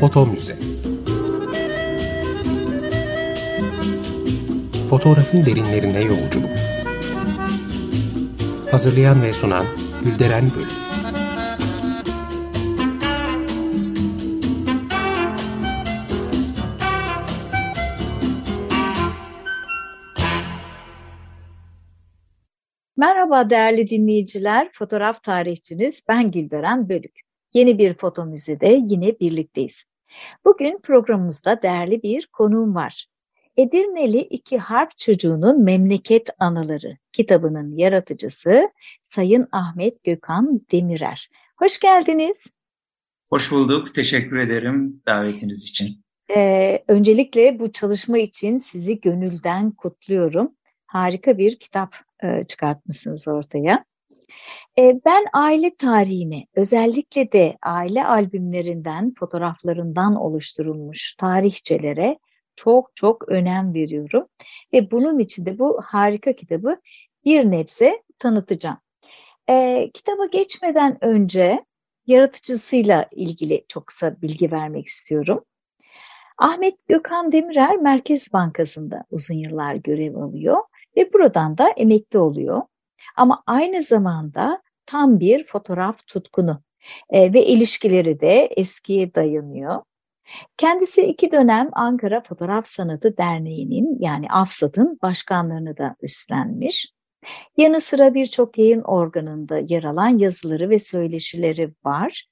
Foto Müze Fotoğrafın derinlerine yolculuk Hazırlayan ve sunan Gülderen Bölüm Merhaba değerli dinleyiciler, fotoğraf tarihçiniz ben Gülderen Bölük. Yeni bir foto müzede yine birlikteyiz. Bugün programımızda değerli bir konuğum var. Edirneli iki harf çocuğunun memleket anıları kitabının yaratıcısı Sayın Ahmet Gökhan Demirer. Hoş geldiniz. Hoş bulduk. Teşekkür ederim davetiniz için. Ee, öncelikle bu çalışma için sizi gönülden kutluyorum. Harika bir kitap e, çıkartmışsınız ortaya. Ben aile tarihine özellikle de aile albümlerinden, fotoğraflarından oluşturulmuş tarihçelere çok çok önem veriyorum. Ve bunun için de bu harika kitabı bir nebze tanıtacağım. Kitaba geçmeden önce yaratıcısıyla ilgili çok kısa bilgi vermek istiyorum. Ahmet Gökhan Demirer Merkez Bankası'nda uzun yıllar görev alıyor ve buradan da emekli oluyor. Ama aynı zamanda tam bir fotoğraf tutkunu e, ve ilişkileri de eskiye dayanıyor. Kendisi iki dönem Ankara Fotoğraf Sanatı Derneği'nin yani AFSAD'ın başkanlığını da üstlenmiş. Yanı sıra birçok yayın organında yer alan yazıları ve söyleşileri var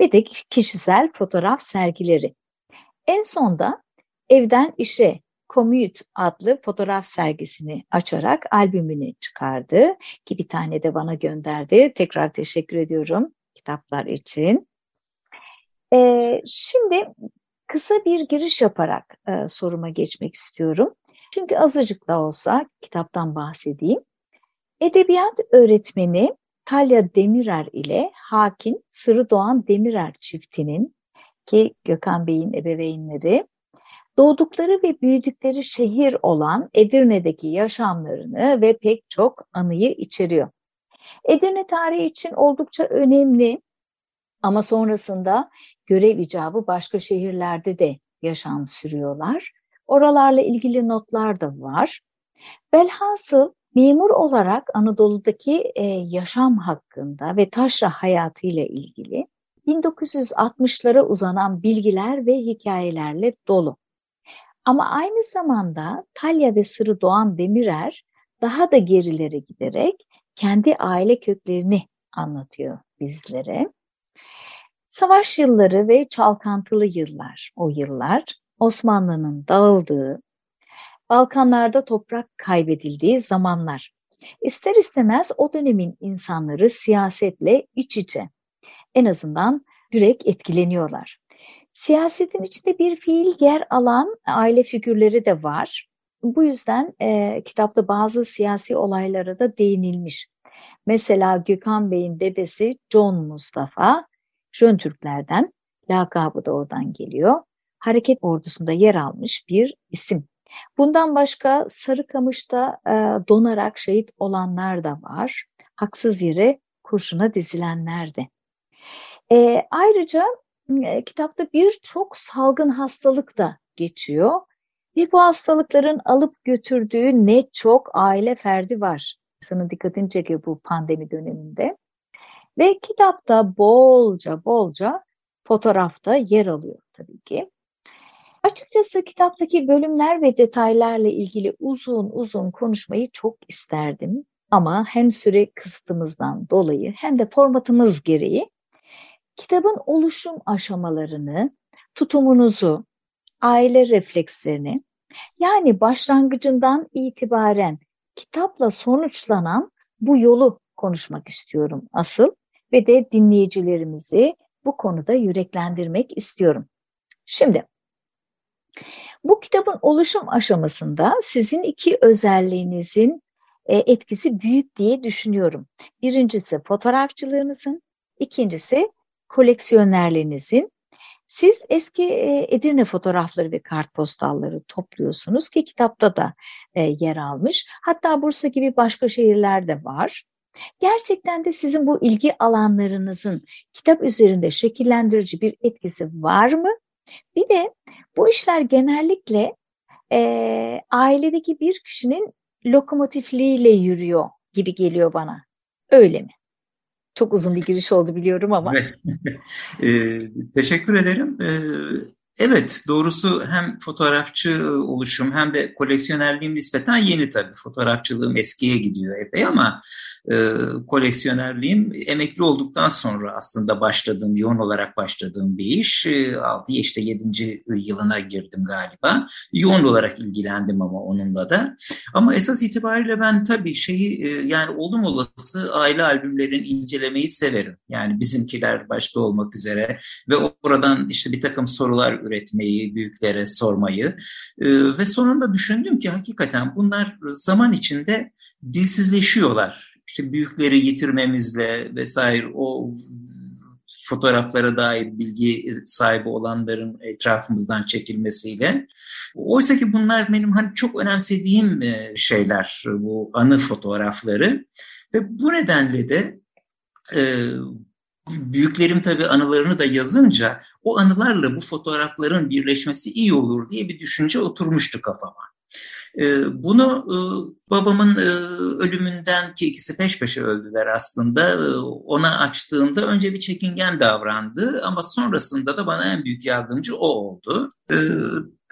ve de kişisel fotoğraf sergileri. En sonda Evden İşe Commute adlı fotoğraf sergisini açarak albümünü çıkardı ki bir tane de bana gönderdi. Tekrar teşekkür ediyorum kitaplar için. Ee, şimdi kısa bir giriş yaparak e, soruma geçmek istiyorum. Çünkü azıcık da olsa kitaptan bahsedeyim. Edebiyat öğretmeni Talya Demirer ile hakim Sırı Doğan Demirer çiftinin ki Gökhan Bey'in ebeveynleri doğdukları ve büyüdükleri şehir olan Edirne'deki yaşamlarını ve pek çok anıyı içeriyor. Edirne tarihi için oldukça önemli ama sonrasında görev icabı başka şehirlerde de yaşam sürüyorlar. Oralarla ilgili notlar da var. Velhasıl memur olarak Anadolu'daki e, yaşam hakkında ve taşra hayatıyla ilgili 1960'lara uzanan bilgiler ve hikayelerle dolu. Ama aynı zamanda Talya ve Sırı Doğan Demirer daha da gerilere giderek kendi aile köklerini anlatıyor bizlere. Savaş yılları ve çalkantılı yıllar, o yıllar Osmanlı'nın dağıldığı, Balkanlarda toprak kaybedildiği zamanlar. İster istemez o dönemin insanları siyasetle iç içe. En azından direkt etkileniyorlar. Siyasetin içinde bir fiil yer alan aile figürleri de var. Bu yüzden e, kitapta bazı siyasi olaylara da değinilmiş. Mesela Gökhan Bey'in dedesi John Mustafa, Jön Türklerden, lakabı da oradan geliyor. Hareket ordusunda yer almış bir isim. Bundan başka Sarıkamış'ta e, donarak şehit olanlar da var. Haksız yere kurşuna dizilenler de. E, ayrıca kitapta birçok salgın hastalık da geçiyor. Ve bu hastalıkların alıp götürdüğü ne çok aile ferdi var. Sana dikkatini çekiyor bu pandemi döneminde. Ve kitapta bolca bolca fotoğrafta yer alıyor tabii ki. Açıkçası kitaptaki bölümler ve detaylarla ilgili uzun uzun konuşmayı çok isterdim. Ama hem süre kısıtımızdan dolayı hem de formatımız gereği kitabın oluşum aşamalarını, tutumunuzu, aile reflekslerini yani başlangıcından itibaren kitapla sonuçlanan bu yolu konuşmak istiyorum asıl ve de dinleyicilerimizi bu konuda yüreklendirmek istiyorum. Şimdi bu kitabın oluşum aşamasında sizin iki özelliğinizin e, etkisi büyük diye düşünüyorum. Birincisi fotoğrafçılığınızın, ikincisi koleksiyonerlerinizin siz eski e, Edirne fotoğrafları ve kartpostalları topluyorsunuz ki kitapta da e, yer almış. Hatta Bursa gibi başka şehirlerde var. Gerçekten de sizin bu ilgi alanlarınızın kitap üzerinde şekillendirici bir etkisi var mı? Bir de bu işler genellikle e, ailedeki bir kişinin lokomotifliğiyle yürüyor gibi geliyor bana. Öyle mi? Çok uzun bir giriş oldu biliyorum ama. e, teşekkür ederim. E, Evet, doğrusu hem fotoğrafçı oluşum hem de koleksiyonerliğim nispeten yeni tabii. Fotoğrafçılığım eskiye gidiyor epey ama e, koleksiyonerliğim emekli olduktan sonra aslında başladığım, yoğun olarak başladığım bir iş. E, 6 işte 7. yılına girdim galiba. Yoğun olarak ilgilendim ama onunla da. Ama esas itibariyle ben tabii şeyi e, yani oldum olası aile albümlerini incelemeyi severim. Yani bizimkiler başta olmak üzere ve oradan işte bir takım sorular üretmeyi, büyüklere sormayı e, ve sonunda düşündüm ki hakikaten bunlar zaman içinde dilsizleşiyorlar. İşte büyükleri yitirmemizle vesaire o fotoğraflara dair bilgi sahibi olanların etrafımızdan çekilmesiyle. Oysa ki bunlar benim hani çok önemsediğim şeyler bu anı fotoğrafları ve bu nedenle de e, büyüklerim tabii anılarını da yazınca o anılarla bu fotoğrafların birleşmesi iyi olur diye bir düşünce oturmuştu kafama. Ee, bunu e, babamın e, ölümünden ki ikisi peş peşe öldüler aslında e, ona açtığımda önce bir çekingen davrandı ama sonrasında da bana en büyük yardımcı o oldu.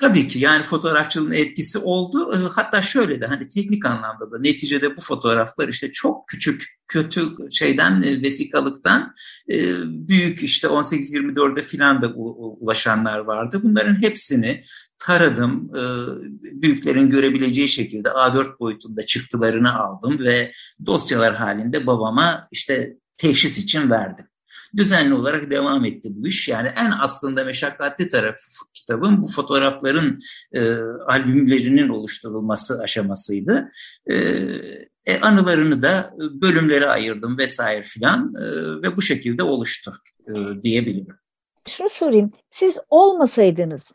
Tabii ki yani fotoğrafçılığın etkisi oldu. Ee, hatta şöyle de hani teknik anlamda da neticede bu fotoğraflar işte çok küçük kötü şeyden e, vesikalıktan e, büyük işte 18-24'de filan da ulaşanlar vardı. Bunların hepsini taradım. E, büyüklerin görebileceği şekilde A4 boyutunda çıktılarını aldım ve dosyalar halinde babama işte teşhis için verdim düzenli olarak devam etti bu iş. Yani en aslında meşakkatli tarafı kitabın bu fotoğrafların e, albümlerinin oluşturulması aşamasıydı. E, e, anılarını da bölümlere ayırdım vesaire filan e, ve bu şekilde oluştu e, diyebilirim. Şunu sorayım, siz olmasaydınız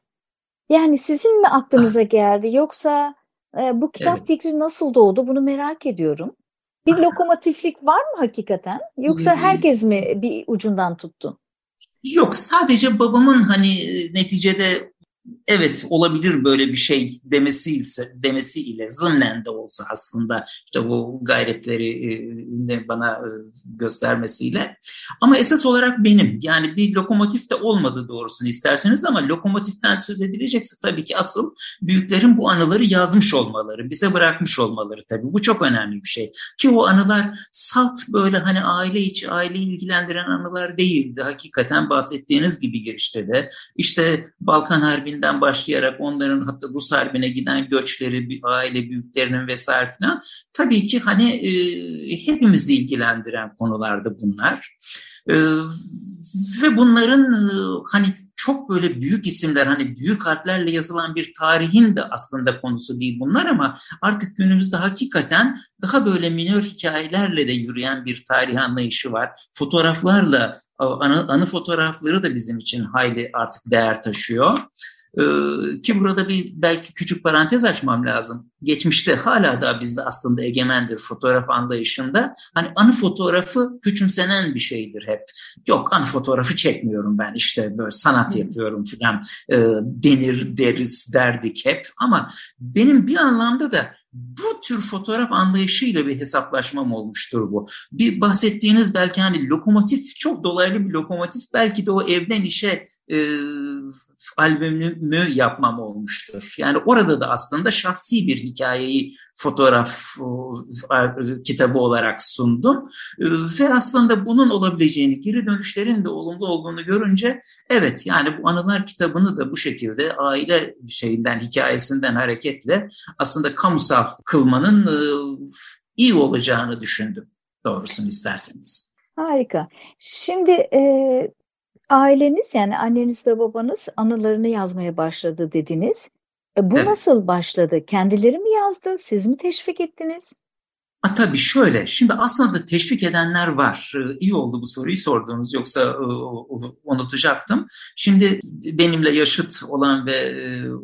yani sizin mi aklınıza geldi yoksa e, bu kitap evet. fikri nasıl doğdu bunu merak ediyorum. Bir lokomotiflik var mı hakikaten? Yoksa herkes mi bir ucundan tuttu? Yok sadece babamın hani e, neticede evet olabilir böyle bir şey demesiyle demesiyle zımnen de olsa aslında işte bu gayretleri e, bana e, göstermesiyle. Ama esas olarak benim. Yani bir lokomotif de olmadı doğrusunu isterseniz ama lokomotiften söz edilecekse tabii ki asıl büyüklerin bu anıları yazmış olmaları bize bırakmış olmaları tabii. Bu çok önemli bir şey. Ki o anılar salt böyle hani aile içi aile ilgilendiren anılar değildi. Hakikaten bahsettiğiniz gibi girişte de. İşte Balkan Harbi Harbi'nden başlayarak onların hatta Rus Harbi'ne giden göçleri, aile büyüklerinin vesaire falan tabii ki hani e, hepimizi ilgilendiren konulardı bunlar. E, ve bunların e, hani çok böyle büyük isimler hani büyük harflerle yazılan bir tarihin de aslında konusu değil bunlar ama artık günümüzde hakikaten daha böyle minör hikayelerle de yürüyen bir tarih anlayışı var. Fotoğraflarla anı, anı fotoğrafları da bizim için hayli artık değer taşıyor. Ee, ki burada bir belki küçük parantez açmam lazım. Geçmişte hala da bizde aslında egemendir fotoğraf anlayışında. Hani anı fotoğrafı küçümsenen bir şeydir hep. Yok anı fotoğrafı çekmiyorum ben işte böyle sanat yapıyorum filan e, denir deriz derdik hep. Ama benim bir anlamda da bu tür fotoğraf anlayışıyla bir hesaplaşmam olmuştur bu. Bir bahsettiğiniz belki hani lokomotif çok dolaylı bir lokomotif belki de o evden işe e, albümümü yapmam olmuştur. Yani orada da aslında şahsi bir hikayeyi fotoğraf e, kitabı olarak sundum. E, ve aslında bunun olabileceğini, geri dönüşlerin de olumlu olduğunu görünce evet yani bu anılar kitabını da bu şekilde aile şeyinden, hikayesinden hareketle aslında kamusal kılmanın e, iyi olacağını düşündüm doğrusunu isterseniz. Harika. Şimdi e, aileniz yani anneniz ve babanız anılarını yazmaya başladı dediniz. E, bu evet. nasıl başladı? Kendileri mi yazdı? Siz mi teşvik ettiniz? A, tabii şöyle, şimdi aslında teşvik edenler var. Ee, iyi oldu bu soruyu sorduğunuz yoksa e, unutacaktım. Şimdi benimle yaşıt olan ve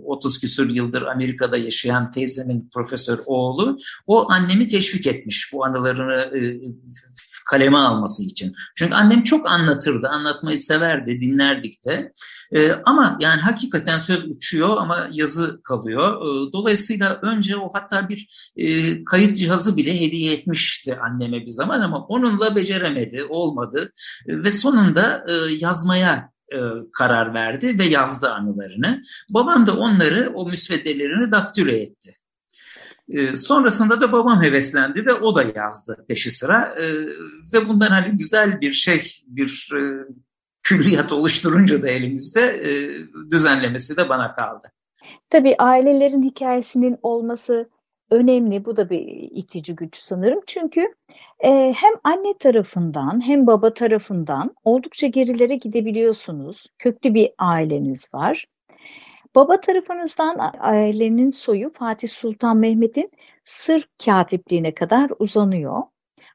30 e, küsur yıldır Amerika'da yaşayan teyzemin profesör oğlu, o annemi teşvik etmiş bu anılarını e, kaleme alması için. Çünkü annem çok anlatırdı, anlatmayı severdi, dinlerdik de. Ama yani hakikaten söz uçuyor ama yazı kalıyor. Dolayısıyla önce o hatta bir kayıt cihazı bile hediye etmişti anneme bir zaman ama onunla beceremedi, olmadı ve sonunda e, yazmaya e, karar verdi ve yazdı anılarını. Babam da onları, o müsveddelerini daktilo etti. E, sonrasında da babam heveslendi ve o da yazdı peşi sıra ve bundan hani güzel bir şey, bir külliyat oluşturunca da elimizde düzenlemesi de bana kaldı. Tabii ailelerin hikayesinin olması önemli. Bu da bir itici güç sanırım. Çünkü e, hem anne tarafından hem baba tarafından oldukça gerilere gidebiliyorsunuz. Köklü bir aileniz var. Baba tarafınızdan ailenin soyu Fatih Sultan Mehmet'in sır katipliğine kadar uzanıyor.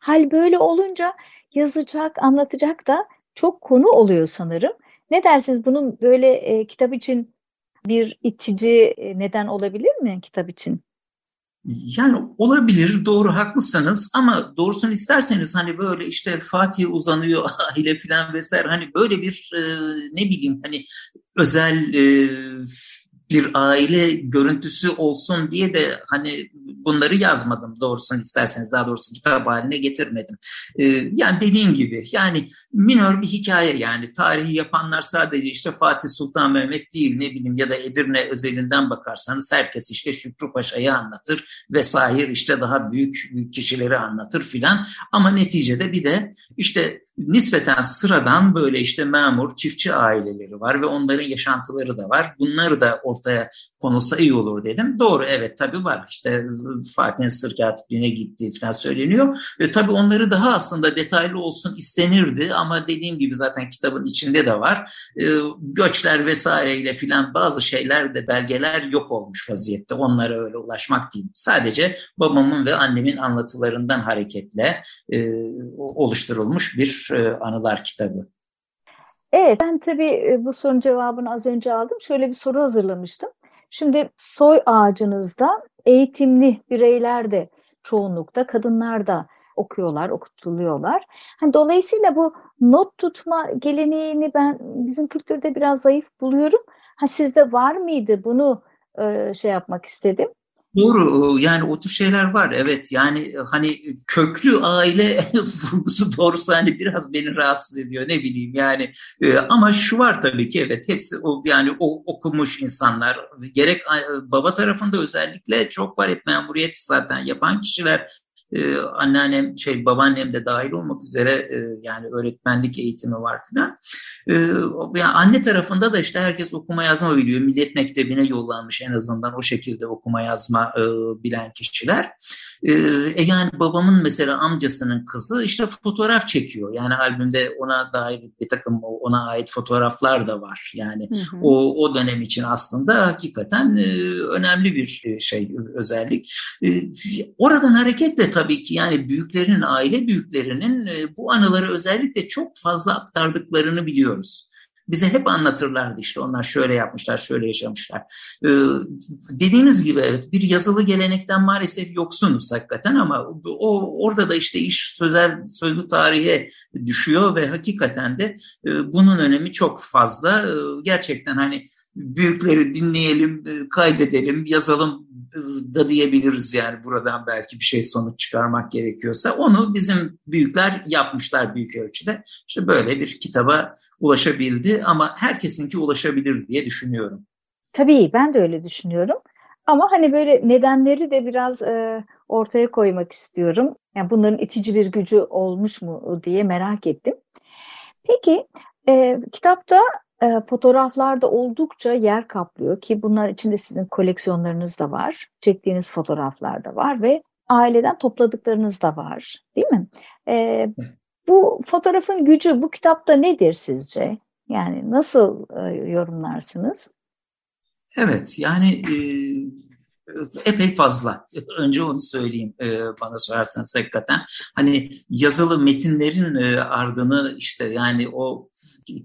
Hal böyle olunca yazacak, anlatacak da çok konu oluyor sanırım. Ne dersiniz bunun böyle e, kitap için bir itici e, neden olabilir mi kitap için? Yani olabilir doğru haklısınız. Ama doğrusunu isterseniz hani böyle işte Fatih uzanıyor aile filan vesaire hani böyle bir e, ne bileyim hani özel e, bir aile görüntüsü olsun diye de hani bunları yazmadım doğrusunu isterseniz daha doğrusu kitap haline getirmedim. Ee, yani dediğim gibi yani minör bir hikaye yani tarihi yapanlar sadece işte Fatih Sultan Mehmet değil ne bileyim ya da Edirne özelinden bakarsanız herkes işte Şükrü Paşa'yı anlatır vesaire işte daha büyük, büyük kişileri anlatır filan ama neticede bir de işte nispeten sıradan böyle işte memur, çiftçi aileleri var ve onların yaşantıları da var. Bunları da ortaya konulsa iyi olur dedim. Doğru evet tabii var. İşte Fatih'in sır katipliğine gittiği falan söyleniyor. Ve tabii onları daha aslında detaylı olsun istenirdi ama dediğim gibi zaten kitabın içinde de var. E, göçler vesaireyle filan bazı şeyler de belgeler yok olmuş vaziyette. Onlara öyle ulaşmak değil. Sadece babamın ve annemin anlatılarından hareketle e, oluşturulmuş bir e, anılar kitabı. Evet, ben tabii e, bu sorunun cevabını az önce aldım. Şöyle bir soru hazırlamıştım. Şimdi soy ağacınızda eğitimli bireyler de çoğunlukta, kadınlar da okuyorlar, okutuluyorlar. Hani dolayısıyla bu not tutma geleneğini ben bizim kültürde biraz zayıf buluyorum. Ha sizde var mıydı? Bunu e, şey yapmak istedim. Doğru yani o tür şeyler var evet. Yani hani köklü aile vurgusu doğrusu hani biraz beni rahatsız ediyor ne bileyim yani. E, ama şu var tabii ki evet hepsi o yani o okumuş insanlar. Gerek baba tarafında özellikle çok var hep memuriyet zaten yapan kişiler. E, anneannem şey babaannem de dahil olmak üzere e, yani öğretmenlik eğitimi var filan. E, yani anne tarafında da işte herkes okuma yazma biliyor. Millet Mektebi'ne yollanmış en azından o şekilde okuma yazma e, bilen kişiler. E, e, yani babamın mesela amcasının kızı işte fotoğraf çekiyor. Yani albümde ona dair bir takım ona ait fotoğraflar da var. Yani hı hı. o o dönem için aslında hakikaten e, önemli bir şey özellik. E, oradan hareketle tabii ki yani büyüklerin, aile büyüklerinin e, bu anıları özellikle çok fazla aktardıklarını rooms Bize hep anlatırlardı işte onlar şöyle yapmışlar, şöyle yaşamışlar. Ee, dediğiniz gibi evet bir yazılı gelenekten maalesef yoksunuz hakikaten ama o orada da işte iş sözel sözlü tarihe düşüyor ve hakikaten de e, bunun önemi çok fazla. E, gerçekten hani büyükleri dinleyelim, e, kaydedelim, yazalım da diyebiliriz yani buradan belki bir şey sonuç çıkarmak gerekiyorsa onu bizim büyükler yapmışlar büyük ölçüde. İşte böyle bir kitaba ulaşabildi ama herkesinki ulaşabilir diye düşünüyorum. Tabii ben de öyle düşünüyorum. Ama hani böyle nedenleri de biraz e, ortaya koymak istiyorum. Yani bunların itici bir gücü olmuş mu diye merak ettim. Peki e, kitapta e, fotoğraflar da oldukça yer kaplıyor ki bunlar içinde sizin koleksiyonlarınız da var, çektiğiniz fotoğraflar da var ve aileden topladıklarınız da var, değil mi? E, bu fotoğrafın gücü bu kitapta nedir sizce? Yani nasıl e, yorumlarsınız? Evet, yani e, epey fazla. Önce onu söyleyeyim e, bana sorarsanız hakikaten. Hani yazılı metinlerin ardını işte yani o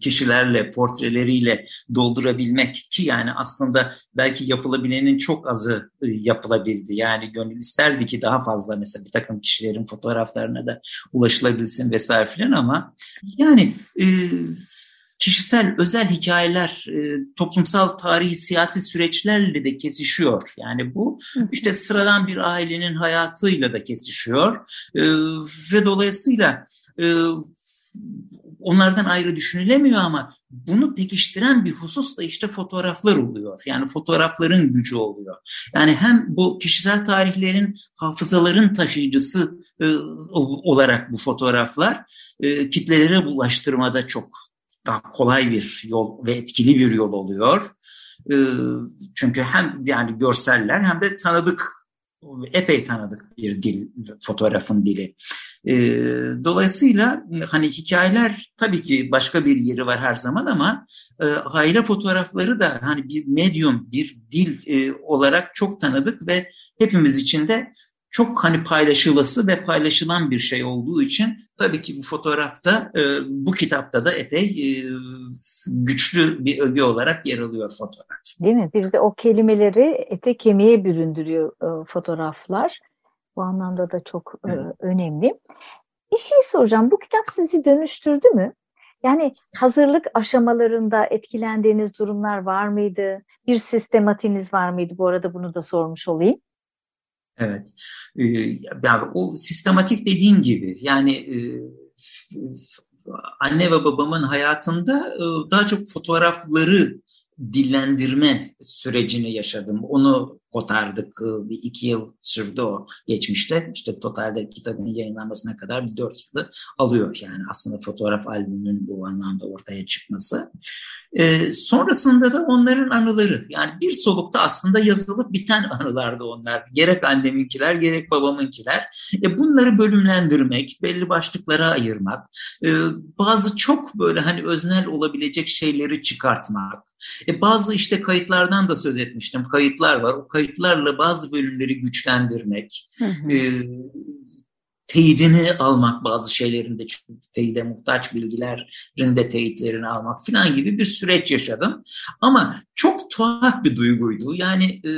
kişilerle, portreleriyle doldurabilmek ki yani aslında belki yapılabilenin çok azı yapılabildi. Yani gönül isterdi ki daha fazla mesela bir takım kişilerin fotoğraflarına da ulaşılabilsin vesaire filan ama yani e, kişisel özel hikayeler e, toplumsal tarihi siyasi süreçlerle de kesişiyor. Yani bu işte sıradan bir ailenin hayatıyla da kesişiyor e, ve dolayısıyla e, onlardan ayrı düşünülemiyor ama bunu pekiştiren bir husus da işte fotoğraflar oluyor. Yani fotoğrafların gücü oluyor. Yani hem bu kişisel tarihlerin, hafızaların taşıyıcısı e, olarak bu fotoğraflar e, kitlelere ulaştırmada çok daha kolay bir yol ve etkili bir yol oluyor. E, çünkü hem yani görseller hem de tanıdık epey tanıdık bir dil, fotoğrafın dili. E, dolayısıyla hani hikayeler tabii ki başka bir yeri var her zaman ama e, aile fotoğrafları da hani bir medyum, bir dil e, olarak çok tanıdık ve hepimiz için de çok hani paylaşılası ve paylaşılan bir şey olduğu için tabii ki bu fotoğrafta, e, bu kitapta da epey e, güçlü bir öge olarak yer alıyor fotoğraf. Değil mi? Bir de o kelimeleri ete kemiğe büründürüyor e, fotoğraflar. Bu anlamda da çok e, önemli. Bir şey soracağım. Bu kitap sizi dönüştürdü mü? Yani hazırlık aşamalarında etkilendiğiniz durumlar var mıydı? Bir sistematiniz var mıydı? Bu arada bunu da sormuş olayım. Evet. Ee, yani o sistematik dediğin gibi yani e, anne ve babamın hayatında e, daha çok fotoğrafları dillendirme sürecini yaşadım. Onu kotardık. Bir iki yıl sürdü o geçmişte. İşte totalde kitabın yayınlanmasına kadar bir dört yılı alıyor. Yani aslında fotoğraf albümünün bu anlamda ortaya çıkması. Ee, sonrasında da onların anıları. Yani bir solukta aslında yazılıp biten anılardı onlar. Gerek anneminkiler gerek babamınkiler. E, bunları bölümlendirmek, belli başlıklara ayırmak, e, bazı çok böyle hani öznel olabilecek şeyleri çıkartmak. E, bazı işte kayıtlardan da söz etmiştim. Kayıtlar var. O kayıtlarla bazı bölümleri güçlendirmek, hı hı. E, teyidini almak bazı şeylerin de teyide muhtaç bilgilerin de teyitlerini almak falan gibi bir süreç yaşadım. Ama çok tuhaf bir duyguydu. Yani e,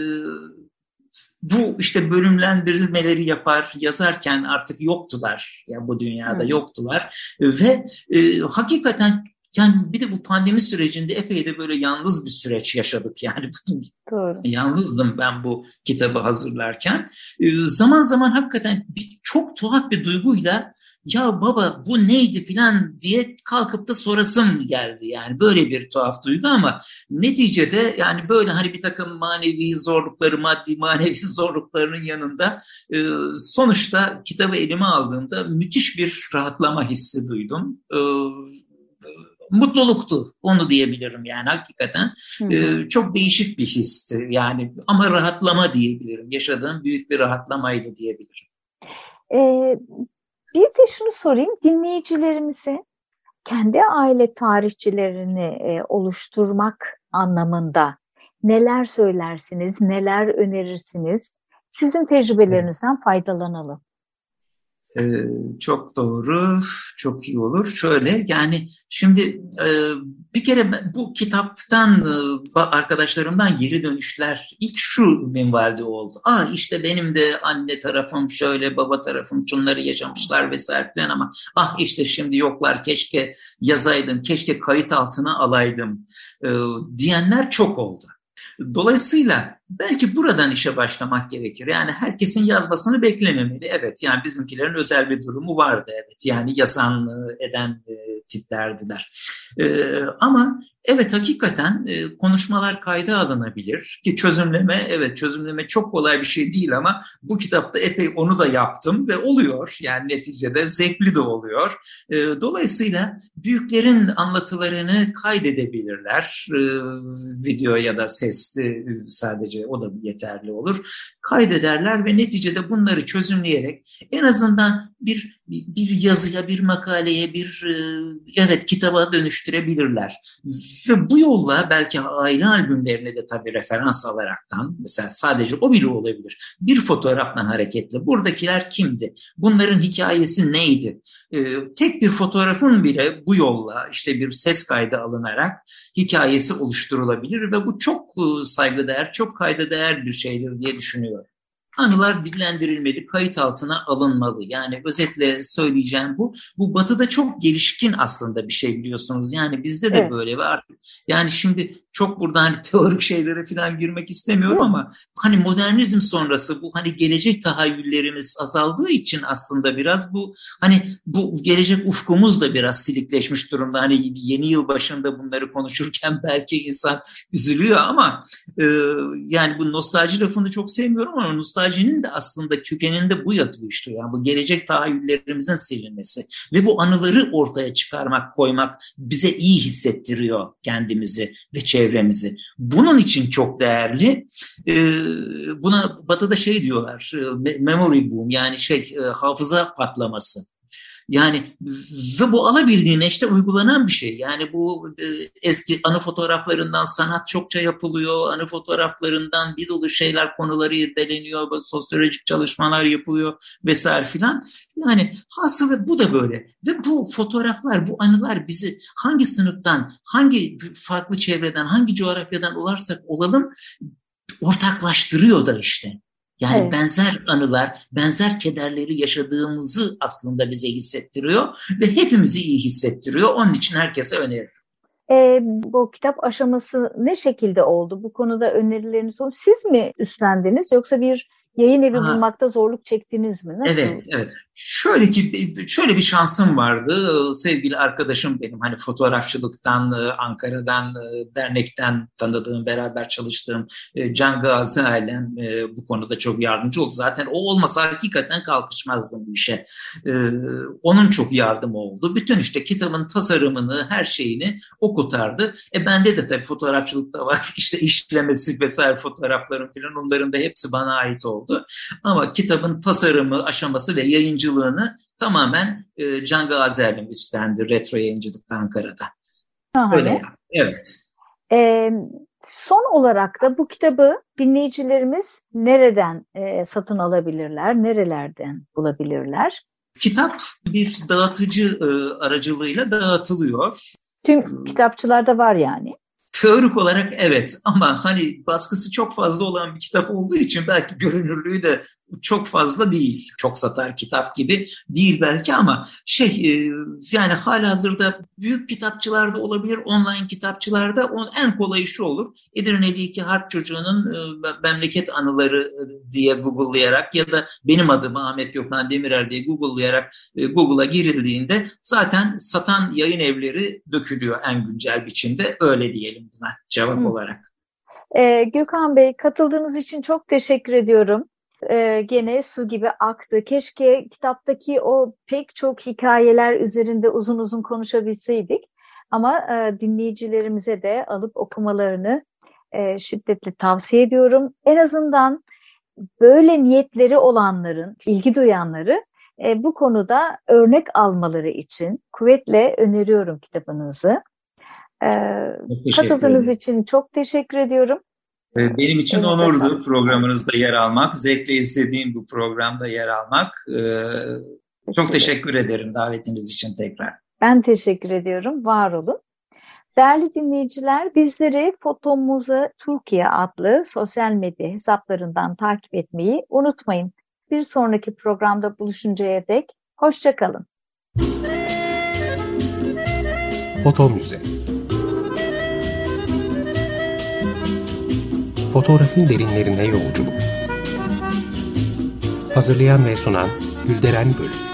bu işte bölümlendirmeleri yapar yazarken artık yoktular. Yani bu dünyada Hı. yoktular ve e, hakikaten yani bir de bu pandemi sürecinde epey de böyle yalnız bir süreç yaşadık. Yani Doğru. yalnızdım ben bu kitabı hazırlarken. Ee, zaman zaman hakikaten bir, çok tuhaf bir duyguyla ya baba bu neydi filan diye kalkıp da sorasım geldi. Yani böyle bir tuhaf duygu ama neticede yani böyle hani bir takım manevi zorlukları, maddi manevi zorluklarının yanında e, sonuçta kitabı elime aldığımda müthiş bir rahatlama hissi duydum. E, mutluluktu. Onu diyebilirim yani hakikaten. E, çok değişik bir histi yani ama rahatlama diyebilirim. Yaşadığım büyük bir rahatlamaydı diyebilirim. Ee, bir de şunu sorayım dinleyicilerimize kendi aile tarihçilerini e, oluşturmak anlamında neler söylersiniz, neler önerirsiniz? Sizin tecrübelerinizden faydalanalım. Ee, çok doğru, çok iyi olur. Şöyle yani şimdi e, bir kere bu kitaptan e, arkadaşlarımdan geri dönüşler ilk şu minvalde oldu. Aa işte benim de anne tarafım şöyle, baba tarafım şunları yaşamışlar vesaire falan ama ah işte şimdi yoklar keşke yazaydım, keşke kayıt altına alaydım e, diyenler çok oldu. Dolayısıyla belki buradan işe başlamak gerekir. Yani herkesin yazmasını beklememeli. Evet yani bizimkilerin özel bir durumu vardı evet. Yani yazan eden e, tiplerdiler. E, ama evet hakikaten e, konuşmalar kayda alınabilir ki çözümleme evet çözümleme çok kolay bir şey değil ama bu kitapta epey onu da yaptım ve oluyor. Yani neticede zevkli de oluyor. E, dolayısıyla büyüklerin anlatılarını kaydedebilirler. E, video ya da sesli sadece o da yeterli olur. Kaydederler ve neticede bunları çözümleyerek en azından bir bir yazıya, bir makaleye, bir evet kitaba dönüştürebilirler. Ve bu yolla belki aile albümlerine de tabii referans alaraktan mesela sadece o bile olabilir. Bir fotoğraftan hareketle buradakiler kimdi? Bunların hikayesi neydi? Tek bir fotoğrafın bile bu yolla işte bir ses kaydı alınarak hikayesi oluşturulabilir ve bu çok saygıdeğer, çok kayda değer bir şeydir diye düşünüyorum anılar dillendirilmeli, kayıt altına alınmalı. Yani özetle söyleyeceğim bu. Bu batıda çok gelişkin aslında bir şey biliyorsunuz. Yani bizde de evet. böyle ve artık yani şimdi çok burada hani teorik şeylere falan girmek istemiyorum ama hani modernizm sonrası bu hani gelecek tahayyüllerimiz azaldığı için aslında biraz bu hani bu gelecek ufkumuz da biraz silikleşmiş durumda. Hani yeni yıl başında bunları konuşurken belki insan üzülüyor ama e, yani bu nostalji lafını çok sevmiyorum ama nostaljinin de aslında kökeninde bu yatıyor işte. Yani bu gelecek tahayyüllerimizin silinmesi ve bu anıları ortaya çıkarmak, koymak bize iyi hissettiriyor kendimizi ve çevremizi. Bunun için çok değerli. E, buna Batı'da şey diyorlar, e, memory boom yani şey e, hafıza patlaması. Yani ve bu alabildiğine işte uygulanan bir şey. Yani bu e, eski anı fotoğraflarından sanat çokça yapılıyor. Anı fotoğraflarından bir dolu şeyler konuları irdeleniyor. Sosyolojik çalışmalar yapılıyor vesaire filan. Yani hasılı bu da böyle. Ve bu fotoğraflar, bu anılar bizi hangi sınıftan, hangi farklı çevreden, hangi coğrafyadan olarsak olalım ortaklaştırıyor da işte. Yani evet. benzer anılar, benzer kederleri yaşadığımızı aslında bize hissettiriyor ve hepimizi iyi hissettiriyor. Onun için herkese öneririm. E, bu kitap aşaması ne şekilde oldu? Bu konuda önerileriniz oldu. Siz mi üstlendiniz yoksa bir yayın evi ha. bulmakta zorluk çektiniz mi? Nasıl? Evet, evet. Şöyle ki şöyle bir şansım vardı. Sevgili arkadaşım benim hani fotoğrafçılıktan, Ankara'dan, dernekten tanıdığım, beraber çalıştığım e, Can Gazi ailem e, bu konuda çok yardımcı oldu. Zaten o olmasa hakikaten kalkışmazdım bu işe. E, onun çok yardımı oldu. Bütün işte kitabın tasarımını, her şeyini o kotardı. E bende de tabii fotoğrafçılık da var. İşte işlemesi vesaire fotoğraflarım falan onların da hepsi bana ait oldu. Ama kitabın tasarımı, aşaması ve yayıncılığı yayıncılığını tamamen e, Can Gazer'in üstlendi retro yayıncılık Ankara'da. Aha. Öyle Evet. Ee, son olarak da bu kitabı dinleyicilerimiz nereden e, satın alabilirler, nerelerden bulabilirler? Kitap bir dağıtıcı e, aracılığıyla dağıtılıyor. Tüm kitapçılarda var yani. Teorik olarak evet ama hani baskısı çok fazla olan bir kitap olduğu için belki görünürlüğü de çok fazla değil. Çok satar kitap gibi değil belki ama şey e, yani hala hazırda büyük kitapçılarda olabilir, online kitapçılarda en kolayı şu olur. Edirne'li iki harp çocuğunun e, memleket anıları e, diye Google'layarak ya da benim adım Ahmet Gökhan Demirer diye Google'layarak Google'a girildiğinde zaten satan yayın evleri dökülüyor en güncel biçimde. Öyle diyelim buna cevap Hı. olarak. Ee, Gökhan Bey katıldığınız için çok teşekkür ediyorum e, gene su gibi aktı. Keşke kitaptaki o pek çok hikayeler üzerinde uzun uzun konuşabilseydik. Ama e, dinleyicilerimize de alıp okumalarını e, şiddetle tavsiye ediyorum. En azından böyle niyetleri olanların, ilgi duyanları e, bu konuda örnek almaları için kuvvetle öneriyorum kitabınızı. E, katıldığınız için çok teşekkür ediyorum. Ee, benim için evet, onurdu programınızda yer almak. Zevkle istediğim bu programda yer almak. Ee, çok teşekkür ederim davetiniz için tekrar. Ben teşekkür ediyorum. Var olun. Değerli dinleyiciler, bizleri Fotomuza Türkiye adlı sosyal medya hesaplarından takip etmeyi unutmayın. Bir sonraki programda buluşuncaya dek hoşçakalın. Foto Müze Fotoğrafın derinlerine yolculuk. Hazırlayan ve sunan Gülderen Bölüm.